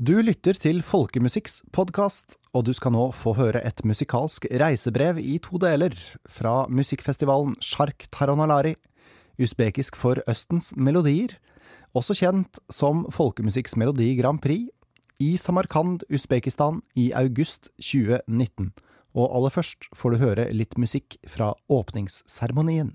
Du lytter til Folkemusikks podkast, og du skal nå få høre et musikalsk reisebrev i to deler fra musikkfestivalen Sjark Taronalari, usbekisk for Østens melodier, også kjent som Folkemusikks Melodi Grand Prix, i Samarkand, Usbekistan i august 2019. Og aller først får du høre litt musikk fra åpningsseremonien.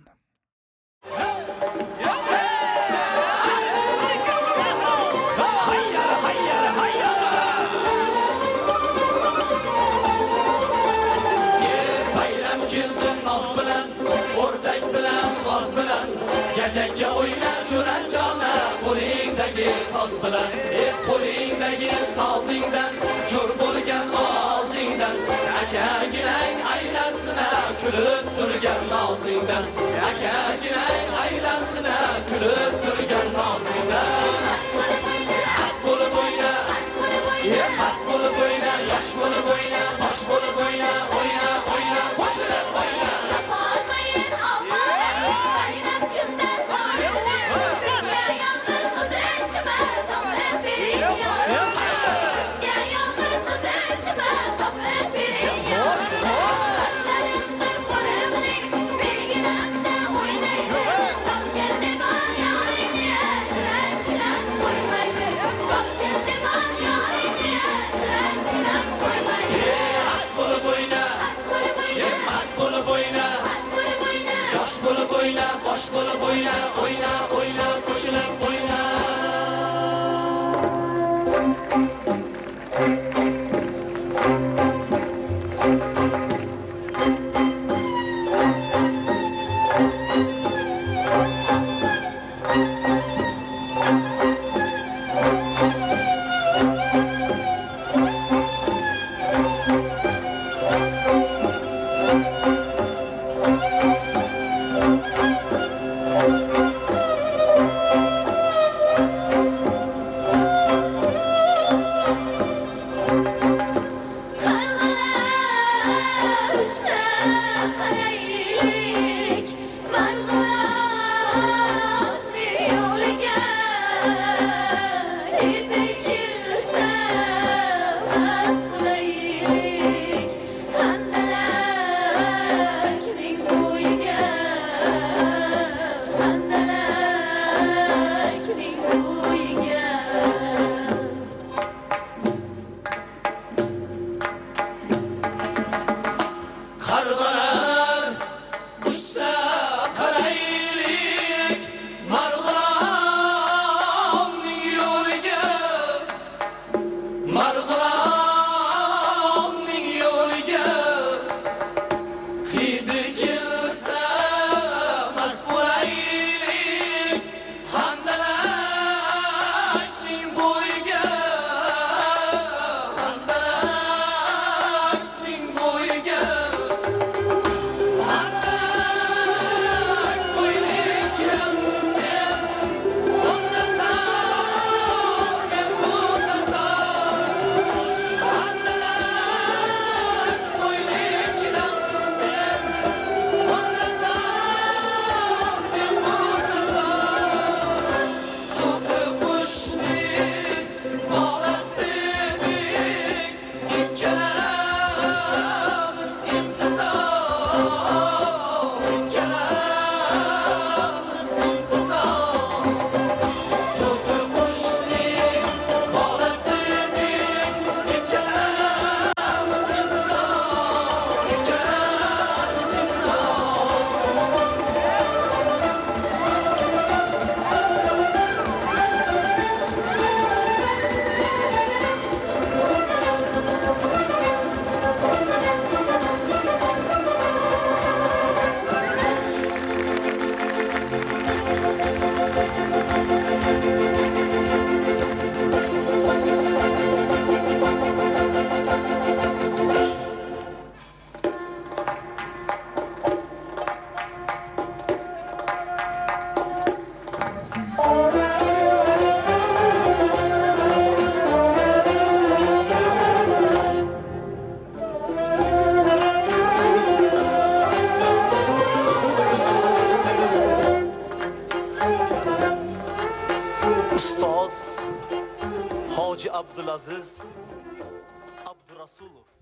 Sozingdan cho'r bo'lgan ovozingdan akaginang aylansina kulib turgan nozingdan akaginang aylansina kulib turgan nozingdan as bo'lib o'yna e mast bo'lib o'yna yosh bo'lib o'yna bosh bo'lib o'yna o'yna. Hoy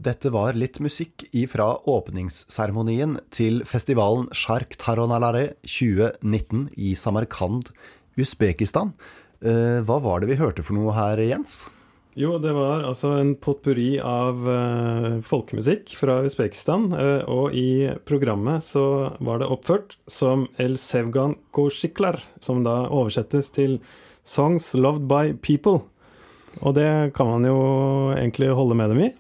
Dette var litt musikk ifra åpningsseremonien til festivalen Shark Taronalare 2019 i Samarkand, Usbekistan. Eh, Hva var det vi hørte for noe her, Jens? Jo, det var altså en potpurri av eh, folkemusikk fra Usbekistan. eh, og i programmet så var det oppført som El Sevgan Koshiklar, som da oversettes til Songs Loved by People. Og det kan man jo egentlig holde med dem i.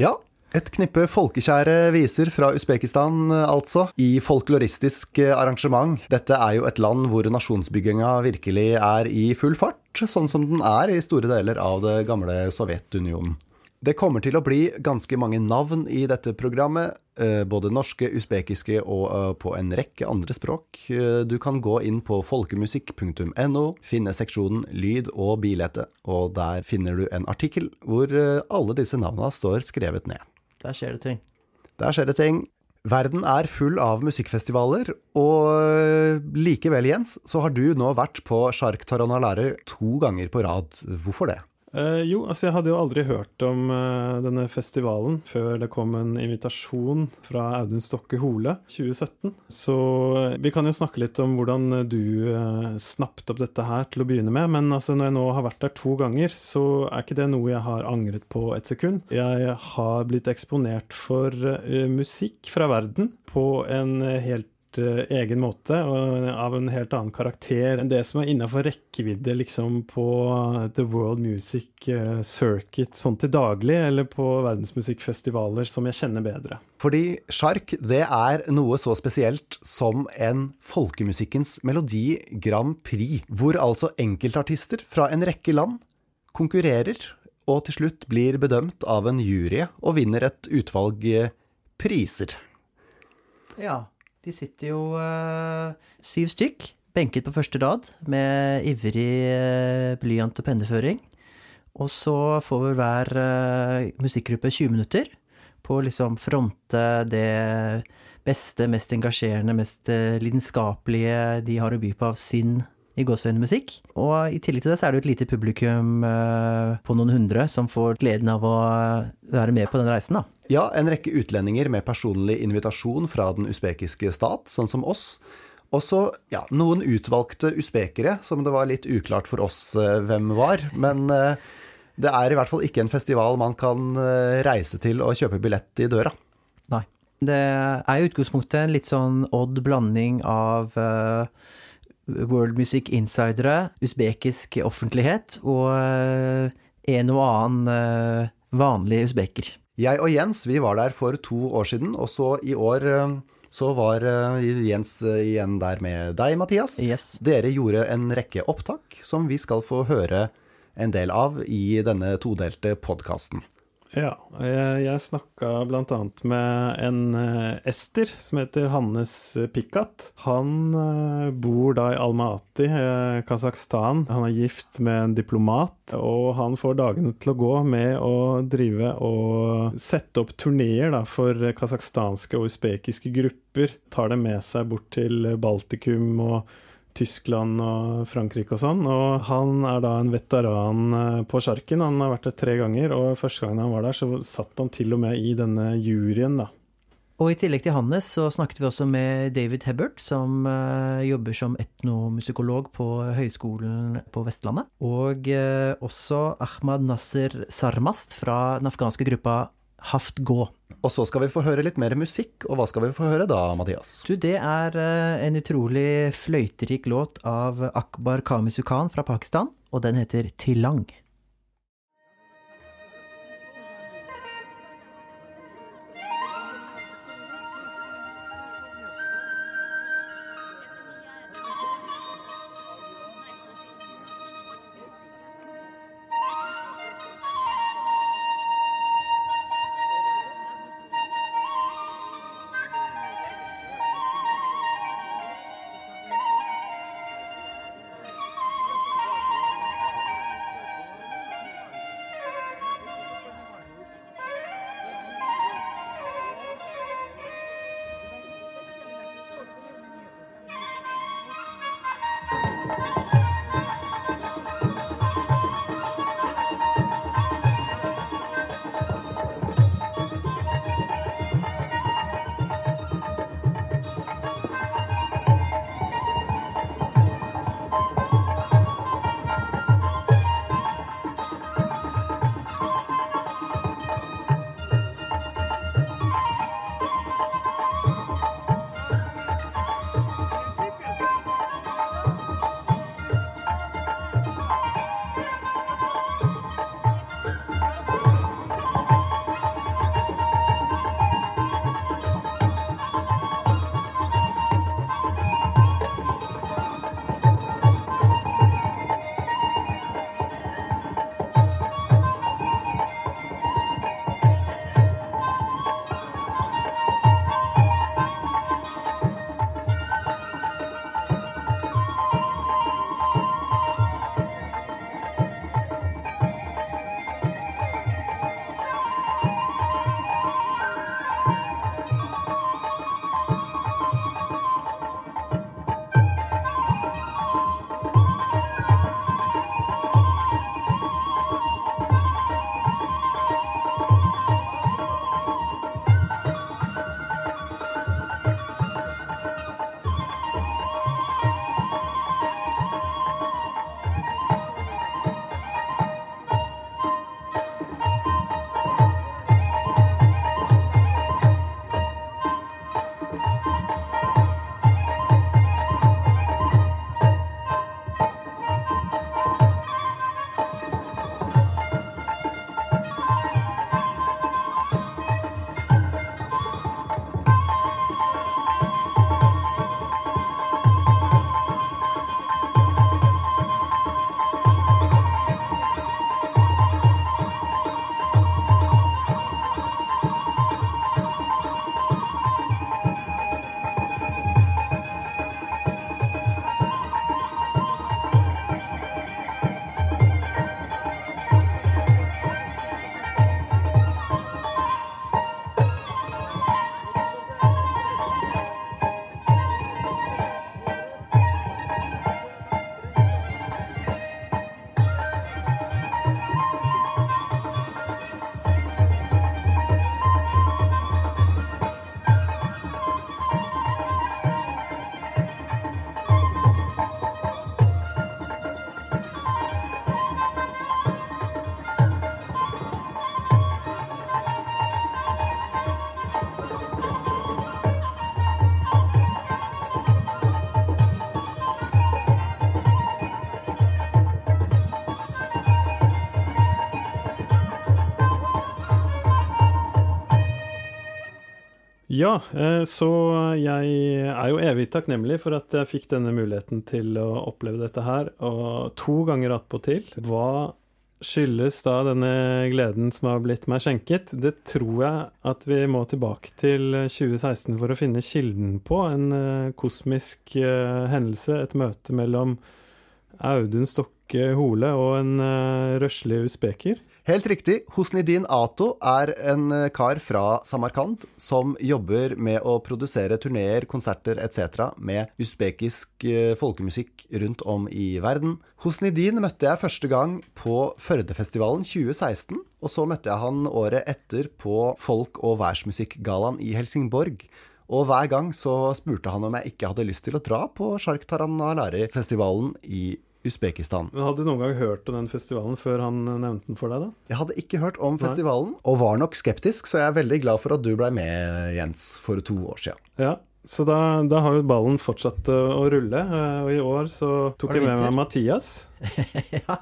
Ja, et knippe folkekjære viser fra Usbekistan, altså, i folkloristisk arrangement. Dette er jo et land hvor nasjonsbygginga virkelig er i full fart, sånn som den er i store deler av det gamle Sovjetunionen. Det kommer til å bli ganske mange navn i dette programmet, eh, både norske, usbekiske og eh, på en rekke andre språk. Eh, Du kan gå inn på folkemusikk.no, finne seksjonen lyd og bilete, og der finner du en artikkel hvor alle disse navna står skrevet ned. Der skjer det ting. Der skjer det ting. Verden er full av musikkfestivaler, og likevel, Jens, så har du nå vært på Shark Taranalare to ganger på rad. Hvorfor det? Eh, jo, altså jeg hadde jo aldri hørt om uh, denne festivalen før det kom en invitasjon fra Audun Stokke Hole 2017. Så uh, vi kan jo snakke litt om hvordan du snappet opp dette her til å begynne med. Men altså når jeg nå har vært der to ganger, så er ikke det noe jeg har angret på et sekund. Jeg har blitt eksponert for musikk fra verden på en eh, helt uh, egen måte, og av en helt annen karakter enn det som er innafor rekkevidde liksom på The World Music eh, Circuit sånn til daglig, eller på verdensmusikkfestivaler som jeg kjenner bedre. Fordi sjark, det er noe så spesielt som en folkemusikkens melodi Grand Prix, hvor altså enkeltartister fra en rekke land konkurrerer, og til slutt blir bedømt av en jury og vinner et utvalg eh, priser. Ja, de sitter jo uh, syv stykk, benket på første rad, med ivrig uh, blyant og penneføring. Og så får vel hver eh, musikkgruppe 20 minutter på å liksom fronte det beste, mest engasjerende, mest lidenskapelige de har å by på av sin i gåseøyne musikk. Og i tillegg til det så er det jo et lite publikum eh, på noen hundre som får gleden av å eh, være med på den reisen, da. Ja, en rekke utlendinger med personlig invitasjon fra den usbekiske stat, sånn som oss. Og så ja, noen utvalgte usbekere, som det var litt uklart for oss eh, hvem var. Men det er i hvert fall ikke en festival man kan reise til og kjøpe billett i døra. Nei. Det er i utgangspunktet en litt sånn odd blanding av eh, world music insidere, usbekisk offentlighet og eh, en og annen eh, vanlig usbeker. Jeg og Jens vi var der for to år siden, og så i år eh, så var Jens igjen der med deg, Mathias. Yes. Dere gjorde en rekke opptak som vi skal få høre en del av i denne todelte podkasten. Ja, jeg, jeg snakka annet med en eh, ester som heter Hannes Pikkat. Han eh, bor da i Almaty, Kasakhstan. Han er gift med en diplomat, og han får dagene til å gå med å drive og sette opp turneer for kasakhstanske og usbekiske grupper. Tar dem med seg bort til Baltikum og Tyskland og Frankrike og sånn. Og han er da en veteran eh, på sjarken. Han har vært der tre ganger, og første gangen han var der, så satt han til og med i denne juryen, da. Og i tillegg til Hannes så snakket vi også med David Hebbert, som eh, jobber som etnomusikolog på Høgskolen på Vestlandet. Og eh, også Ahmad Nasser Sarmast fra den afghanske gruppa Haft Gå. Og så skal vi få høre litt mer musikk, og hva skal vi få høre da, Mathias? Du, det er eh, en utrolig fløyterik låt av Akbar Kamisukan fra Pakistan, og den heter Tilang. Ja, eh, så jeg er jo evig takknemlig for at jeg fikk denne muligheten til å oppleve dette her, og to ganger attpåtil. Hva skyldes da denne gleden som har blitt meg skjenket? Det tror jeg at vi må tilbake til 2016 for å finne kilden på. En eh, kosmisk eh, hendelse, et møte mellom Audun Stokke Hole og en uh, røslig usbeker. Helt riktig. Hosnidin Ato er en eh, kar fra Samarkand som jobber med å produsere turneer, konserter etc. med usbekisk eh, folkemusikk rundt om i verden. Hosnidin møtte jeg første gang på Førdefestivalen 2016, og så møtte jeg han året etter på Folk- og værsmusikkgallaen i Helsingborg. Og hver gang så spurte han om jeg ikke hadde lyst til å dra på Sjark Taranalari-festivalen i Usbekistan. Men Hadde du noen gang hørt om den festivalen før han eh, nevnte den for deg, da? Jeg hadde ikke hørt om festivalen, og var nok skeptisk, så jeg er veldig glad for at du blei med, Jens, for to år siden. Ja, så da, da har jo ballen fortsatt uh, å rulle, uh, og i år så tok jeg med meg? Mathias. ja,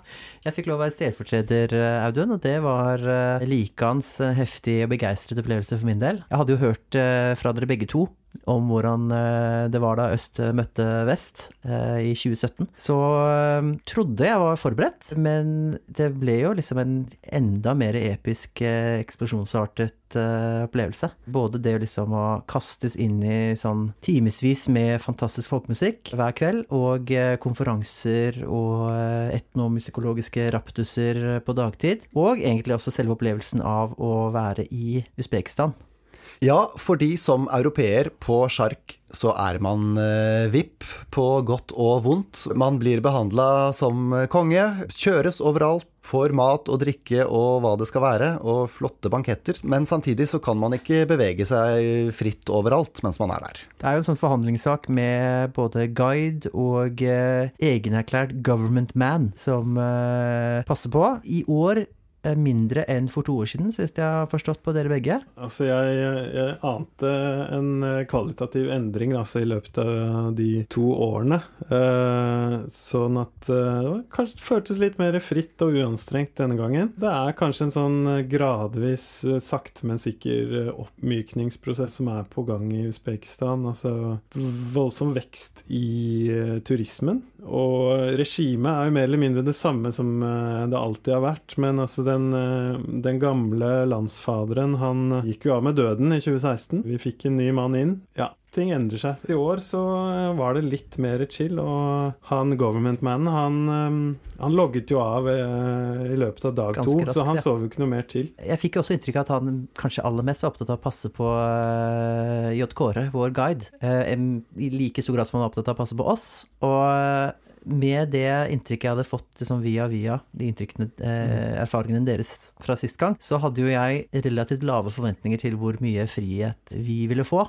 jeg fikk lov å være stedfortreder, eh, Audun, og det var likeans heftig og begeistret opplevelse for min del. Jeg hadde jo hørt eh, fra dere begge to om hvordan eh, det var da øst møtte vest eh, i 2017. Så eh, trodde jeg var forberedt, men det ble jo liksom en enda mer episk, eh, eksplosjonsartet eh, opplevelse. Både det liksom å kastes inn i sånn timevis med fantastisk folkemusikk hver kveld, og eh, konferanser og eh, etnomusikologiske raptuser eh, på dagtid. Og egentlig også selve opplevelsen av å være i Usbekistan. Ja, fordi som europeer på sjark så er man eh, VIP på godt og vondt. Man blir behandla som konge, kjøres overalt, får mat og drikke og hva det skal være, og flotte banketter. Men samtidig så kan man ikke bevege seg fritt overalt mens man er der. Det er jo en sånn forhandlingssak med både guide og eh, egenerklært government man som eh, passer på. I år eh, mindre enn for to år siden, hvis jeg har forstått på dere begge. Altså, jeg, jeg ante en eh, kvalitativ endring altså, i løpet av de to årene. Eh, sånn at eh, det var, kanskje føltes litt mer fritt og uanstrengt denne gangen. Det er kanskje en sånn eh, gradvis, eh, sakte, men sikker eh, oppmykningsprosess som er på gang i Usbekistan. Altså voldsom vekst i eh, turismen. Og regimet er jo mer eller mindre det samme som eh, det alltid har vært. Men altså den, eh, den gamle landsfaderen, han gikk jo av med døden i 2016. Vi fikk en ny mann inn. Ja, ting endrer seg. I år så eh, var det litt mer chill, og han government-mannen, han, eh, han logget jo av i løpet av dag Ganske to, raskt, så han ja. sov jo ikke noe mer til. Jeg fikk jo også inntrykk av at han kanskje aller mest var opptatt av å passe på J. Kåre, vår guide, i like stor grad som han var opptatt av å passe på oss. Og med det inntrykket jeg hadde fått liksom via via, de inntrykkene, eh, erfaringene deres fra sist gang, så hadde jo jeg relativt lave forventninger til hvor mye frihet vi ville få.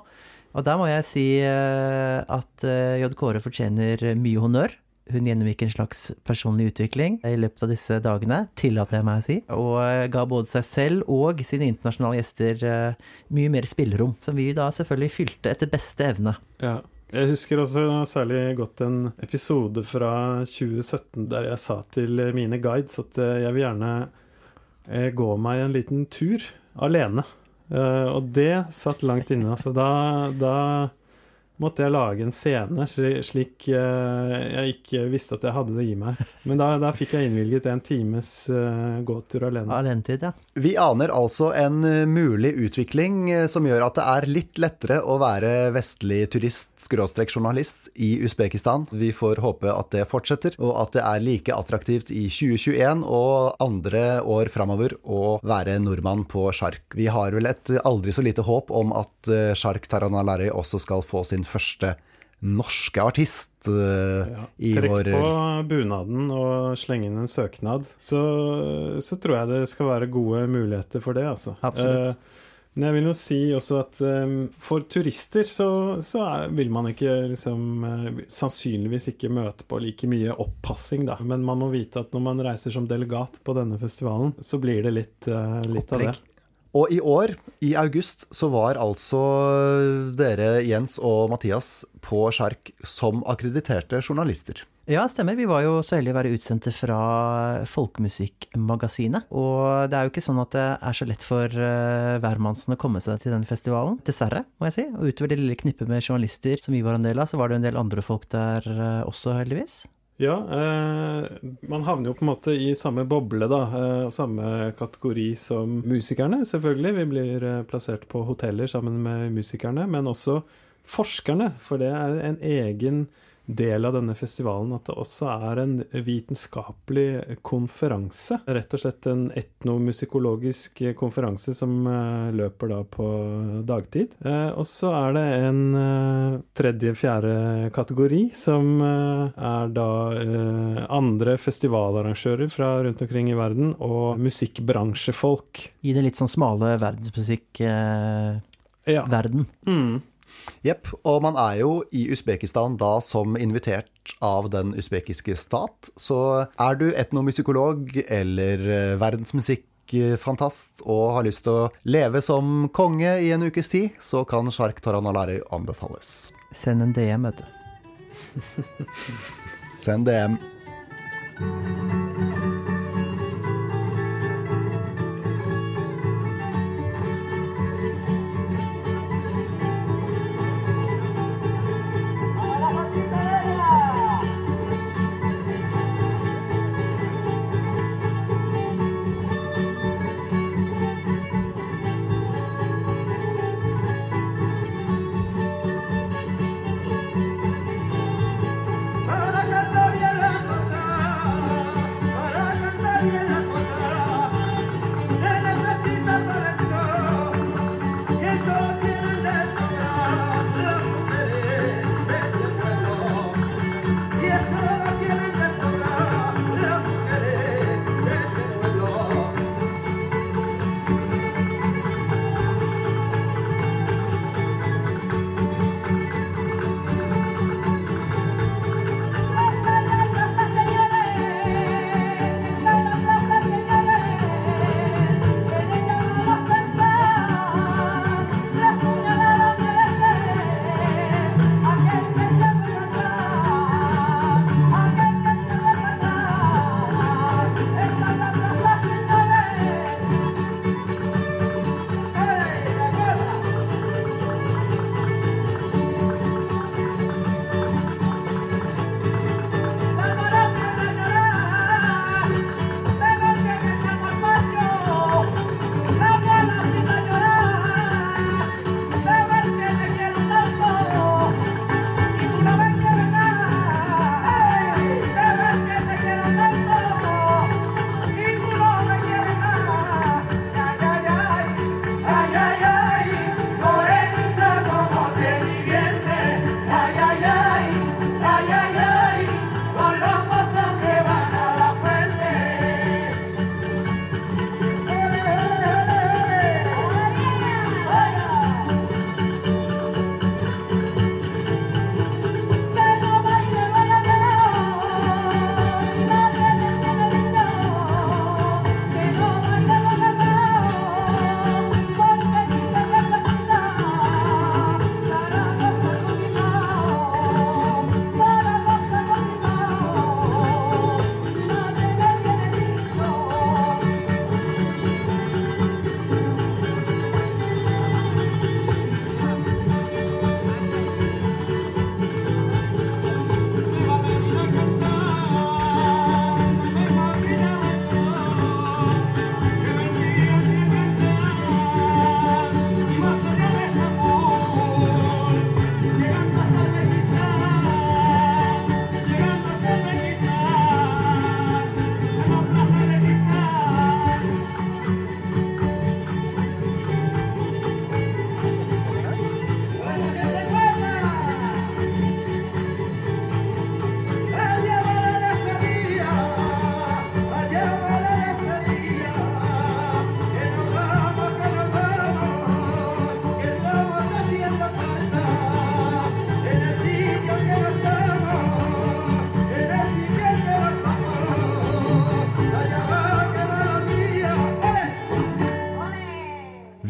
Og der må jeg si eh, at eh, J. Kåre fortjener mye honnør. Hun gjennomgikk en slags personlig utvikling i løpet av disse dagene, tillater jeg meg å si, og eh, ga både seg selv og sine internasjonale gjester eh, mye mer spillerom, som vi da selvfølgelig fylte etter beste evne. Ja. Jeg husker også særlig godt en episode fra 2017 der jeg sa til mine guides at eh, jeg vil gjerne eh, gå meg en liten tur alene. Eh, og det satt langt inne. Så da, da måtte jeg lage en scene slik eh, jeg ikke visste at jeg hadde det i meg. Men da, da fikk jeg innvilget en times eh, gåtur alene. Alenetid, ja. Vi aner altså en eh, mulig utvikling som gjør at det er litt lettere å være vestlig turist-journalist i Usbekistan. Vi får håpe at det fortsetter, og at det er like attraktivt i 2021 og andre år framover å være nordmann på sjark. Vi har vel et aldri så lite håp om at Sjark Taranalari også skal få sin første norske artist uh, Ja. i Trekk vår på bunaden og sleng inn en søknad, så, så tror jeg det skal være gode muligheter for det, altså. Absolutt. Uh, men jeg vil jo si også at um, for turister så, så er, vil man ikke liksom uh, Sannsynligvis ikke møte på like mye oppassing, da. Men man må vite at når man reiser som delegat på denne festivalen, så blir det litt, uh, litt av det. Og i år, i august, så var altså dere, Jens og Mathias, på Sjark som akkrediterte journalister. Ja, stemmer. Vi var jo så heldige å være utsendte fra Folkemusikkmagasinet. Og det er jo ikke sånn at det er så lett for uh, hvermannsen å komme seg til den festivalen. Dessverre, må jeg si. Og utover det lille knippet med journalister som vi var en del av, så var det en del andre folk der uh, også, heldigvis. Ja, eh, man havner jo på en måte i samme boble, da. Eh, samme kategori som musikerne, selvfølgelig. Vi blir eh, plassert på hoteller sammen med musikerne, men også forskerne. For det er en egen del av denne festivalen at det også er en vitenskapelig konferanse. Rett og slett en etnomusikologisk konferanse som eh, løper da på dagtid. Eh, og så er det en eh, tredje-fjerde kategori som eh, er da eh, andre festivalarrangører fra rundt omkring i verden og musikkbransjefolk. I den litt sånn smale verdensmusikkverden. Ja. Mm. Jepp. Og man er jo i Usbekistan da som invitert av den usbekiske stat. Så er du etnomusikolog eller eh, verdensmusikkfantast og har lyst til å leve som konge i en ukes tid, så kan Sjark Taranalari anbefales. Send en DM, vet du. Send DM.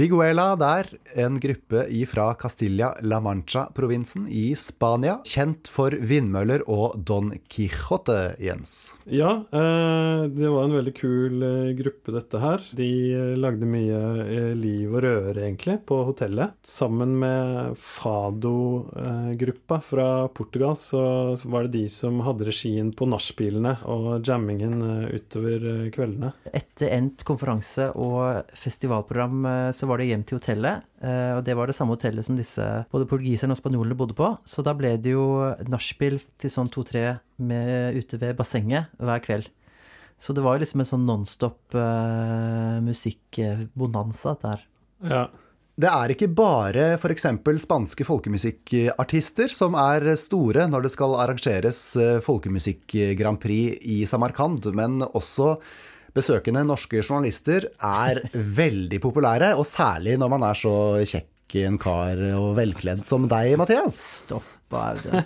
Viguela der, en gruppe fra Castilla-La Mancha-provinsen i Spania. Kjent for vindmøller og Don Quijote, Jens. Ja, eh, det var en veldig kul eh, gruppe, dette her. De eh, lagde mye liv og røre, egentlig, på hotellet. Sammen med Fado-gruppa fra Portugal, så var det de som hadde regien på nachspielene og jammingen utover kveldene. Etter endt konferanse og festivalprogram så var det hjem til hotellet. Eh, Og det var det samme hotellet som disse både portugiserne og spanjolene bodde på. Så da ble det jo nachspiel til sånn to-tre ute ved bassenget hver kveld. Så det var jo liksom en sånn nonstop uh, musikkbonanza, dette her. Ja. Det er ikke bare f.eks. spanske folkemusikkartister som er store når det skal arrangeres eh, folkemusikk-grand prix i Samarkand, men også besøkende norske journalister er veldig populære, og særlig når man er så kjekk en kar og velkledd som deg, Mathias. Stopp, Audun.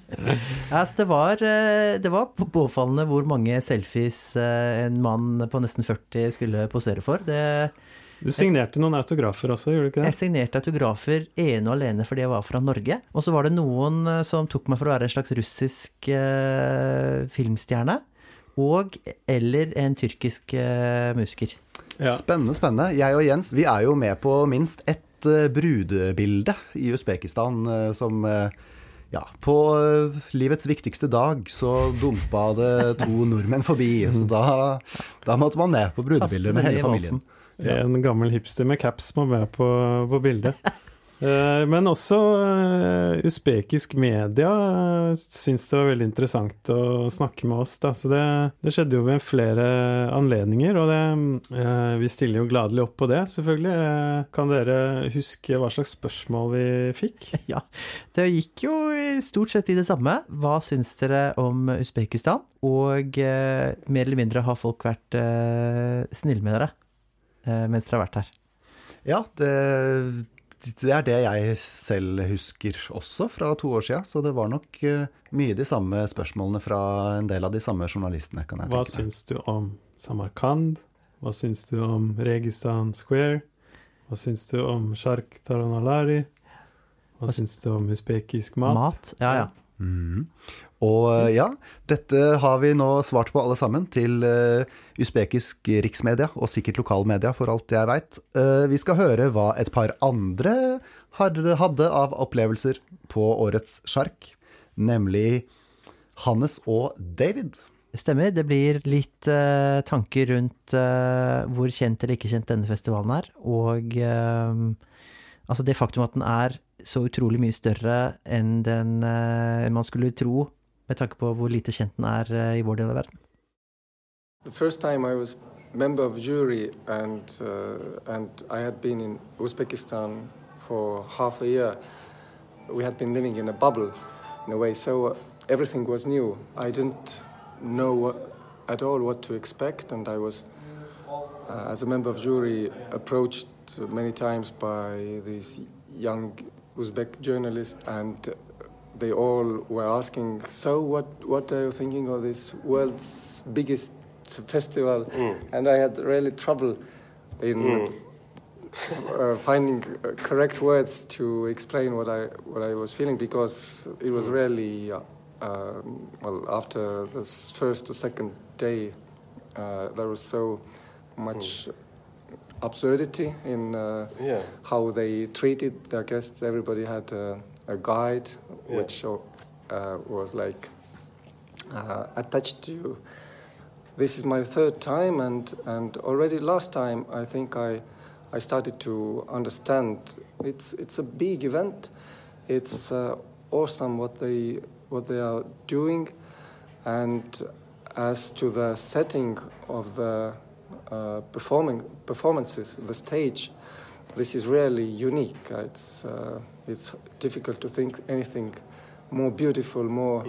ja, det var, eh, det var påfallende hvor mange selfies eh, en mann på nesten 40 skulle posere for. Det, Du signerte noen autografer også, gjorde du ikke det? jeg signerte autografer ene og alene fordi jeg var fra Norge. Og så var det noen eh, som tok meg for å være en slags russisk eh, filmstjerne. Og eller en tyrkisk eh, musiker. Ja. Spennende, spennende. Jeg og Jens vi er jo med på minst ett eh, brudebilde i Usbekistan eh, som ja, på livets viktigste dag så dumpa det to nordmenn forbi, så da, da måtte man med på brudebildet med hele familien. En gammel hipster med caps må med på, på bildet. Eh, Men også eh, usbekisk media syntes det var veldig interessant å snakke med oss. Da. Så det, det skjedde jo ved flere anledninger, og det, eh, vi stiller jo gladelig opp på det, selvfølgelig. Eh, Kan dere huske hva slags spørsmål vi fikk? Ja, det gikk jo stort sett i det samme. Hva syns dere om Usbekistan? Og eh, mer eller mindre har folk vært eh, snille med dere eh, mens dere har vært her? Ja, det, det er det jeg selv husker også fra to år siden, så det var nok eh, mye de samme spørsmålene fra en del av de samme journalistene, kan jeg tenke meg. syns du om Samarkand? Hva syns du om Registan Square? Hva syns du om Shark Taranalari? Hva syns du om usbekisk mat? Mat? Ja, ja. Mhm. Og eh, ja, dette har vi nå svart på alle sammen til uh, usbekisk riksmedia, og sikkert lokalmedia for alt jeg veit. vi skal høre hva et par andre hadde av opplevelser på årets sjark, nemlig Hannes og David. Stemmer. Det blir litt uh, tanker rundt eh, hvor kjent eller ikke kjent denne festivalen er. Og eh, altså det faktum at den er så utrolig mye større enn den eh, man skulle tro, med tanke på hvor lite kjent den er eh, i vår del av verden. The first time I was member of jury and uh, and I had been in Uzbekistan for half a year. We had been living in a bubble, in a way. So uh, everything was new. I didn't know what, at all what to expect, and I was, uh, as a member of jury, approached many times by these young Uzbek journalists, and they all were asking, "So, what what are you thinking of this world's biggest festival?" And I had really trouble in uh, finding uh, correct words to explain what I what I was feeling because it was really uh, um, well after the first or second day uh, there was so much absurdity in uh, Yeah. how they treated their guests. Everybody had uh, a guide, Yeah. which uh, was like uh, attached to you. This is my third time, and, and already last time I think I, I started to understand. It's it's a big event. It's uh, awesome what they what they are doing, and as to the setting of the uh, performing performances, the stage, this is really unique. It's uh, it's difficult to think anything more beautiful, more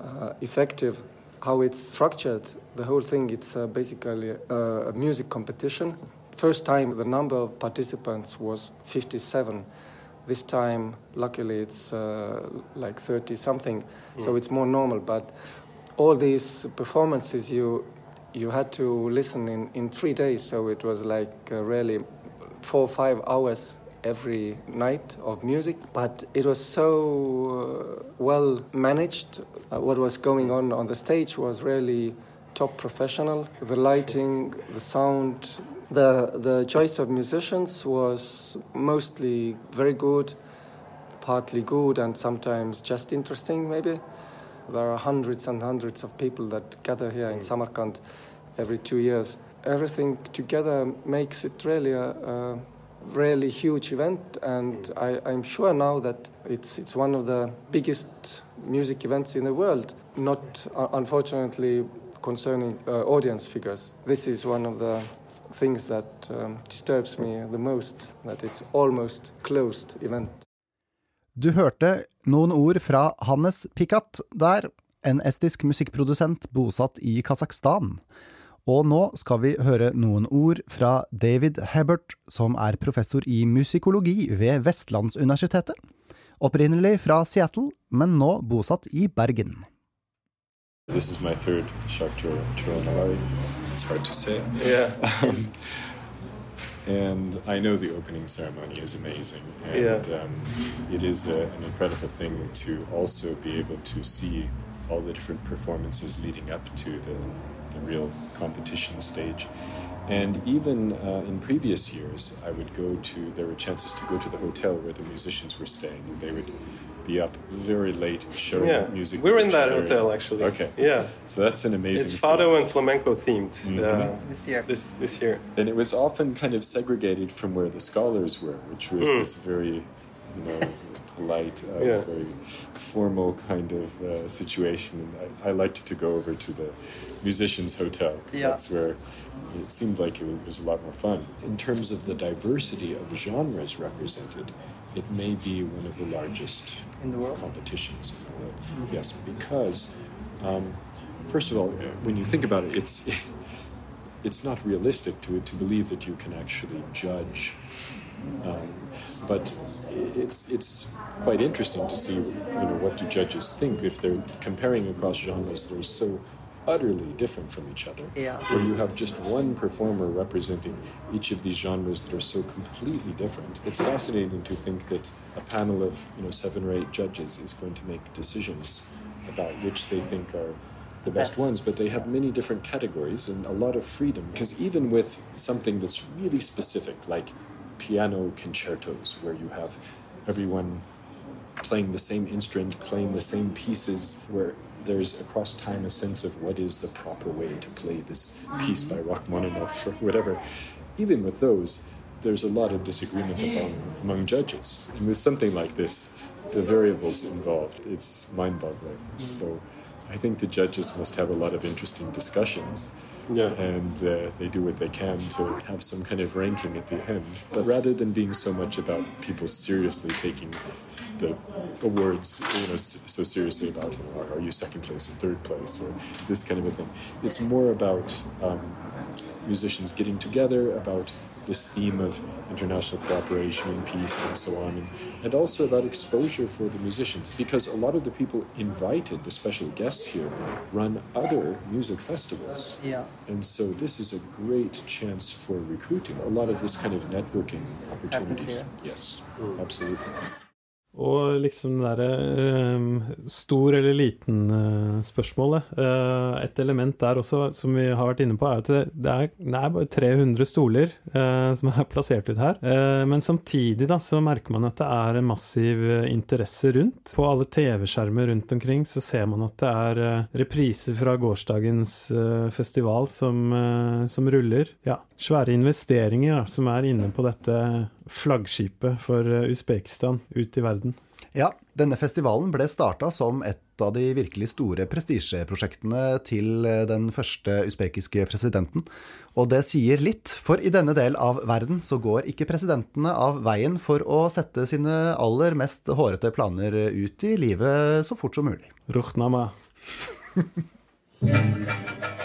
uh, effective. How it's structured, the whole thing, it's uh, basically a, a music competition. First time, the number of participants was 57. This time, luckily, it's uh, like 30 something, so it's more normal. But all these performances, you you had to listen in, in three days, so it was like uh, really four or five hours every night of music, but it was so uh, well managed. Uh, what was going on on the stage was really top professional. The lighting, the sound, the the choice of musicians was mostly very good, partly good, and sometimes just interesting. Maybe there are hundreds and hundreds of people that gather here in Samarkand every two years. Everything together makes it really a, a really huge event, and I, I'm sure now that it's it's one of the biggest music events in the world. Not uh, unfortunately concerning uh, audience figures. This is one of the things that um, disturbs me the most. That it's almost closed event. Du hørte noen ord fra Hannes Pikat der, en estisk musikkprodusent bosatt i Kasakhstan. Og nå skal vi høre noen ord fra David Hebert, som er professor i musikologi ved Vestlandsuniversitetet. Opprinnelig fra Seattle, men nå bosatt i Bergen. This is my third Shakhtar Chironalari. It's hard to say. Yeah. Um, and I know the opening ceremony is amazing, and Yeah. um, it is a, an incredible thing to also be able to see all the different performances leading up to the, the real competition stage. And even uh, in previous years, I would go to, there were chances to go to the hotel where the musicians were staying, and they would be up very late showing Yeah. music. We're in that other. hotel actually. Okay. Yeah. So that's an amazing It's scene. fado and flamenco themed uh, This year. this this year. and it was often kind of segregated from where the scholars were, which was Mm. this very, you know, polite, uh, Yeah. very formal kind of uh, situation. And I, I liked to go over to the musicians' hotel because Yeah. that's where it seemed like it was a lot more fun. In terms of the diversity of genres represented, it may be one of the largest In the world? competitions in the world. Yes, because um, first of all, when you think about it, it's it's not realistic to to believe that you can actually judge. Um, but it's it's quite interesting to see you know what do judges think if they're comparing across genres that are so utterly different from each other Yeah. where you have just one performer representing each of these genres that are so completely different it's fascinating to think that a panel of you know seven or eight judges is going to make decisions about which they think are the best Best. ones but they have many different categories and a lot of freedom because even with something that's really specific like piano concertos where you have everyone playing the same instrument, playing the same pieces, where there's across time a sense of what is the proper way to play this piece by Rachmaninoff or whatever. Even with those, there's a lot of disagreement among, among judges. And with something like this, the variables involved, it's mind boggling. So I think the judges must have a lot of interesting discussions Yeah. and uh, they do what they can to have some kind of ranking at the end. But rather than being so much about people seriously taking the awards, you know, so seriously about, you know, are you second place or third place or this kind of a thing, it's more about um, musicians getting together, about this theme of international cooperation and peace and so on, and, and also about exposure for the musicians because a lot of the people invited, the special guests here, run other music festivals. Yeah. And so this is a great chance for recruiting. A lot of this kind of networking opportunities. Yes, absolutely. Og liksom det derre eh, stor eller liten-spørsmålet. et element der også, som vi har vært inne på, er at det, det, er, det er bare 300 stoler eh, som er plassert ut her. Eh, men samtidig da, så merker man at det er en massiv eh, interesse rundt. På alle TV-skjermer rundt omkring så ser man at det er eh, repriser fra gårsdagens eh, festival som, eh, som ruller. Ja, svære investeringer som er inne på dette flaggskipet for eh, Usbekistan ut i verden. Ja, denne festivalen ble starta som et av de virkelig store prestisjeprosjektene til eh, den første usbekiske presidenten. Og det sier litt, for i denne del av verden så går ikke presidentene av veien for å sette sine aller mest hårete planer ut i livet så fort som mulig. Ruhnama.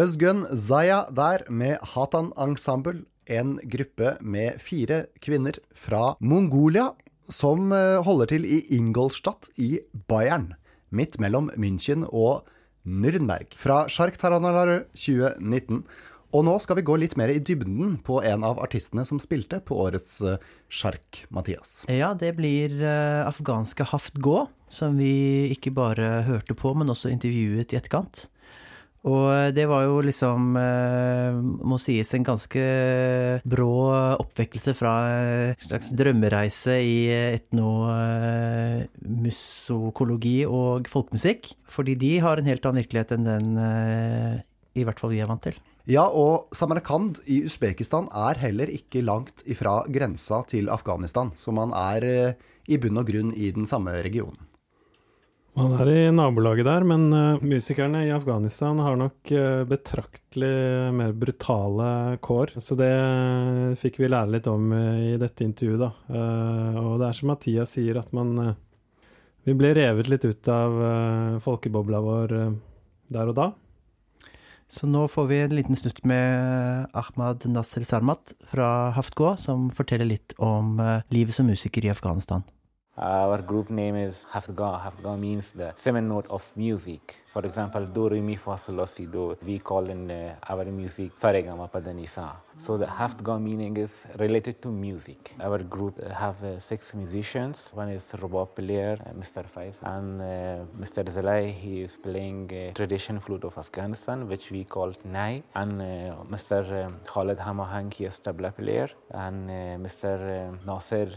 Buzzgun Zaya der med Hatan Ensemble, en gruppe med fire kvinner fra Mongolia som eh, holder til i Ingolstadt i Bayern, midt mellom München og Nürnberg, fra Shark Taranalaru 2019. Og nå skal vi gå litt mer i dybden på en av artistene som spilte på årets sjark, Shark, Mathias. Ja, det blir eh, afghanske Haft Gå, som vi ikke bare hørte på, men også intervjuet i etterkant. Og det var jo liksom, eh, må sies, en ganske brå oppvekkelse fra en slags drømmereise i etnomusokologi og folkemusikk. Fordi de har en helt annen virkelighet enn den eh, i hvert fall vi er vant til. Ja, og Samarkand i Usbekistan er heller ikke langt ifra grensa til Afghanistan, så man er eh, i bunn og grunn i den samme regionen. Man er i nabolaget der, men uh, musikerne i Afghanistan har nok uh, betraktelig mer brutale kår. Så det fikk vi lære litt om eh, i dette intervjuet, da. Og det er som Mathias sier, at man Vi ble revet litt ut av folkebobla vår der og da. Så nå får vi en liten snutt med Ahmad Nasser Sarmat fra Haftgå, som forteller litt om livet som musiker i Afghanistan. Our group name is Haftga. Haftga means the seven note of music. For example, do, re, mi, fa, sol, la, si, do. We call in uh, our music Saregama Padanisa. So the Haftga meaning is related to music. Our group uh, have uh, six musicians. One is robot player, uh, Mr. Five, and uh, Mr. Zalai. He is playing uh, tradition flute of Afghanistan, which we call Nai. And Mr. Khalid Khaled Hamahang, he is tabla player, and Mr. Nasir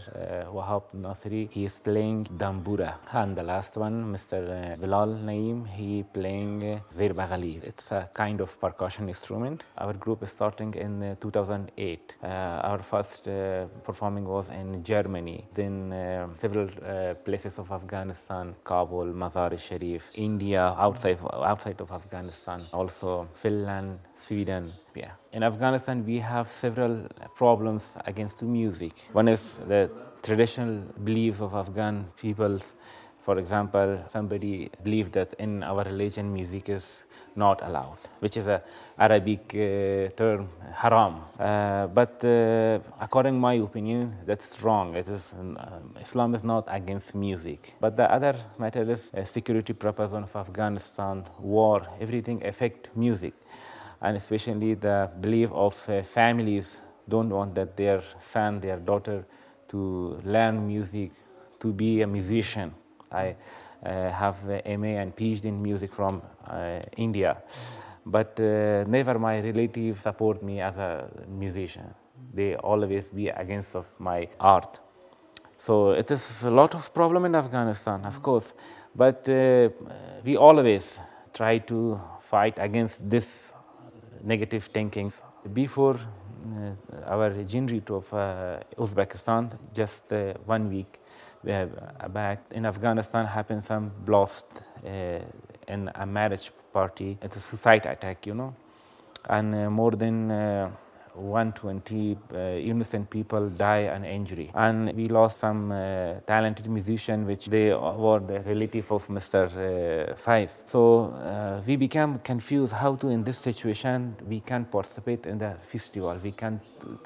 Wahab Nasiri, he is playing dambura. And the last one, Mr. Bilal Naim, he playing uh, zirbagali. It's a kind of percussion instrument. Our group is starting in uh, 2008. Uh, our first uh, performing was in Germany, then uh, several uh, places of Afghanistan, Kabul, Mazar-e-Sharif, India, outside outside of Afghanistan, also Finland, Sweden. Yeah. In Afghanistan, we have several problems against music. One is the traditional beliefs of Afghan peoples. For example, somebody believed that in our religion music is not allowed, which is a Arabic uh, term, haram. Uh, but uh, according my opinion, that's wrong. It is um, Islam is not against music. But the other matter is uh, security purpose of Afghanistan, war, everything affect music, and especially the belief of uh, families don't want that their son, their daughter, to learn music, to be a musician. I uh, have MA and PhD in music from uh, India, but uh, never my relatives support me as a musician. They always be against of my art. So it is a lot of problem in Afghanistan, of course, but uh, we always try to fight against this negative thinking. Before uh, our genre of uh, Uzbekistan, just one week uh, back in Afghanistan happened some blast uh, in a marriage party. It's a suicide attack, you know, and uh, more than uh, 120 uh, innocent people die and injury. And we lost some uh, talented musician, which they were the relative of Mr. Uh, Faiz. So uh, we became confused how to, in this situation, we can participate in the festival, we can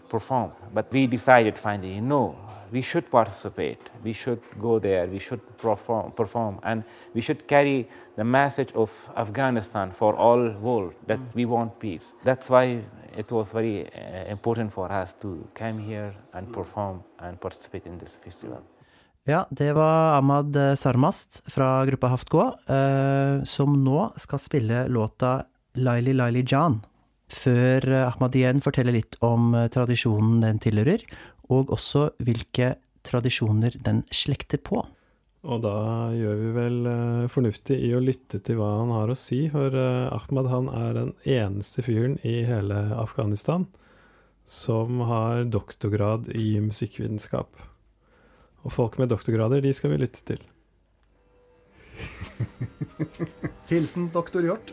perform. But we decided finally, no, we should participate, we should go there, we should perform, perform and we should carry the message of Afghanistan for all world that we want peace. That's why it was very uh, important for us to come here and perform and participate in this festival. Ja, det var Ahmad Sarmast fra gruppa Haftgå, eh, som nå skal spille låta Laili Laili Jan. Før eh, Ahmad igjen forteller litt om eh, tradisjonen den tilhører, og også hvilke tradisjoner den slekter på. Og da gjør vi vel eh, fornuftig i å lytte til hva han har å si, for eh, Ahmad han er den eneste fyren i hele Afghanistan som har doktorgrad i musikkvitenskap. Og folk med doktorgrader, de skal vi lytte til. Hilsen doktor Hjort.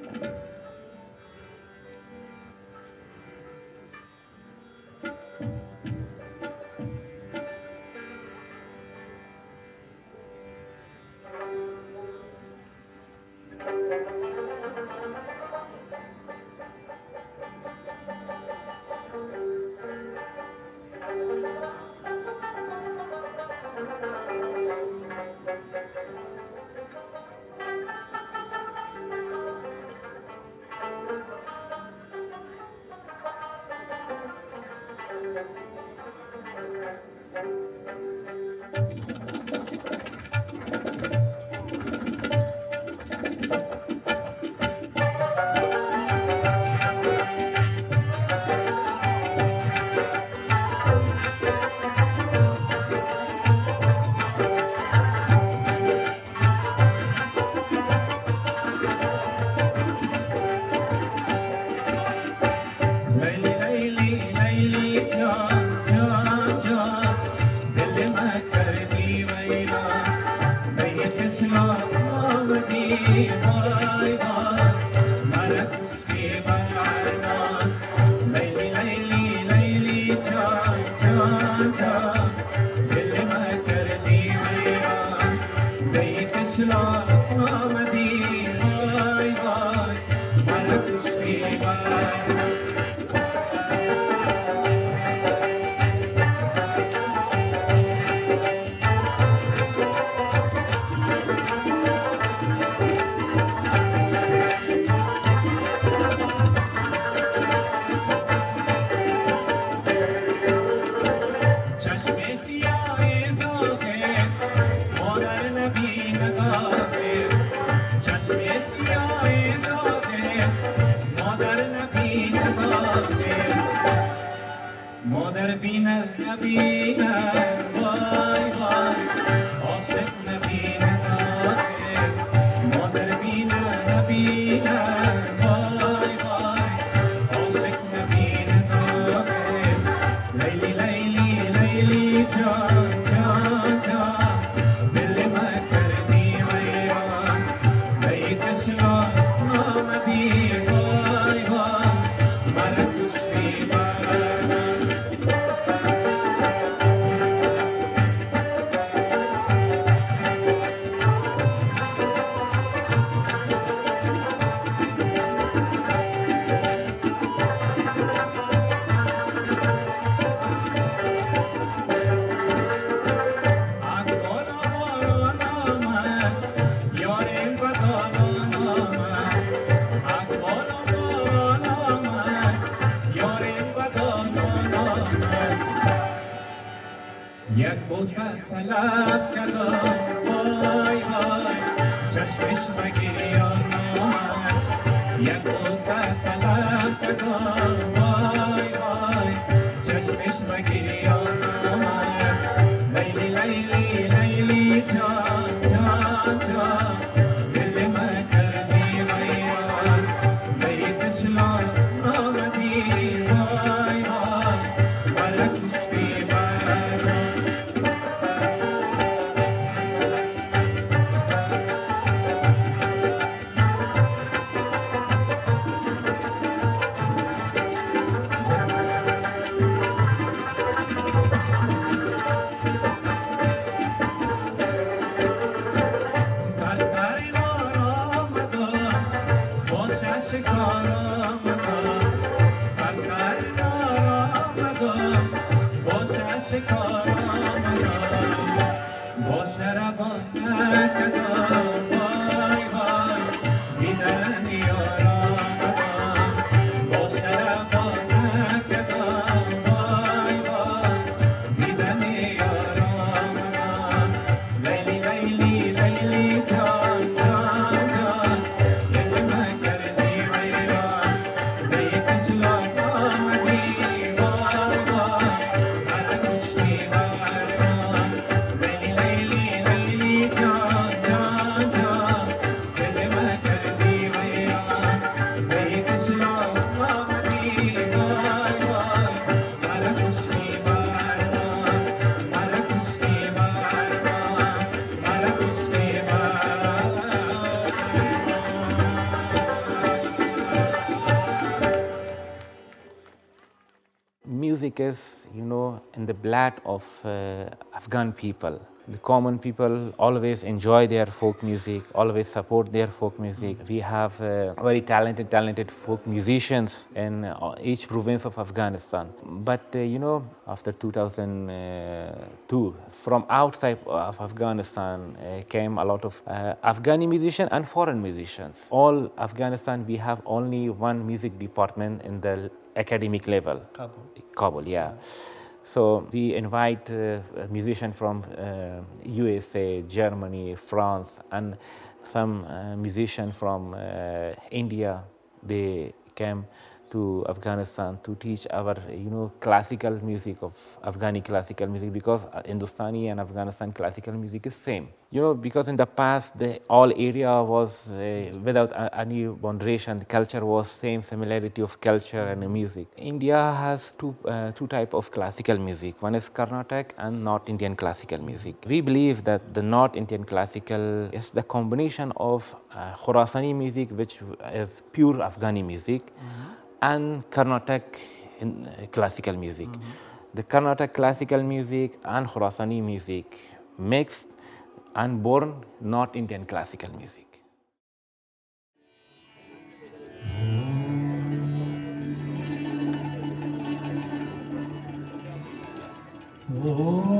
In the blood of uh, Afghan people. The common people always enjoy their folk music, always support their folk music. We have uh, very talented, talented folk musicians in uh, each province of Afghanistan. But uh, you know, after 2002, from outside of Afghanistan uh, came a lot of uh, Afghani musicians and foreign musicians. All Afghanistan, we have only one music department in the academic level. Kabul. Kabul, yeah. So we invite uh, a musician from uh, USA, Germany, France, and some uh, musician from uh, India. They came to Afghanistan to teach our, you know, classical music of Afghani classical music because uh, Hindustani and Afghanistan classical music is same. You know, because in the past the all area was uh, without any boundation. Culture was same similarity of culture and music. India has two uh, two type of classical music. One is Carnatic and North Indian classical music. We believe that the North Indian classical is the combination of uh, music, which is pure Afghani music, and Carnatic uh, classical music. Mm -hmm. The Carnatic classical music and Khorasani music mixed and born not Indian classical music. Oh.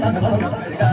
何だ?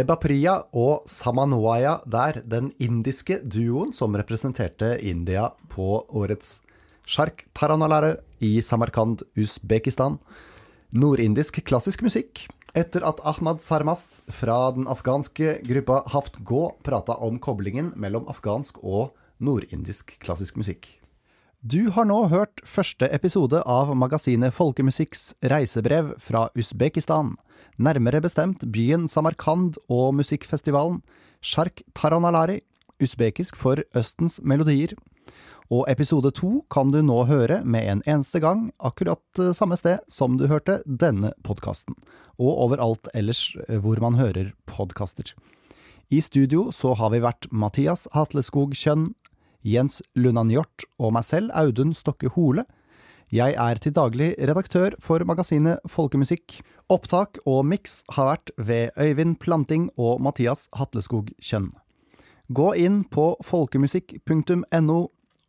Debapriya og Samanwaya der, den indiske duoen som representerte India på årets Shark Taranalare i Samarkand, Usbekistan. Nordindisk klassisk musikk. Etter at Ahmad Sarmast fra den afghanske gruppa Haft Gå prata om koblingen mellom afghansk og nordindisk klassisk musikk. Du har nå hørt første episode av magasinet Folkemusikks reisebrev fra Usbekistan, nærmere bestemt byen Samarkand og musikkfestivalen Shark Taranalari, usbekisk for Østens melodier. Og episode to kan du nå høre med en eneste gang, akkurat eh, samme sted som du hørte denne podkasten, og overalt ellers eh, hvor man hører podkaster. I studio så har vi vært Mathias Hatleskog Kjønn, Jens Lundan Hjort og meg selv, Audun Stokke Hole. Jeg er til daglig redaktør for magasinet Folkemusikk. Opptak og miks har vært ved Øyvind Planting og Mathias Hatleskog Kjønn. Gå inn på folkemusikk.no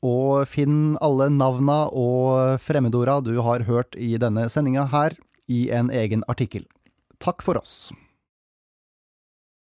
og finn alle navna og fremmedorda du har hørt i denne sendinga her, i en egen artikkel. Takk for oss.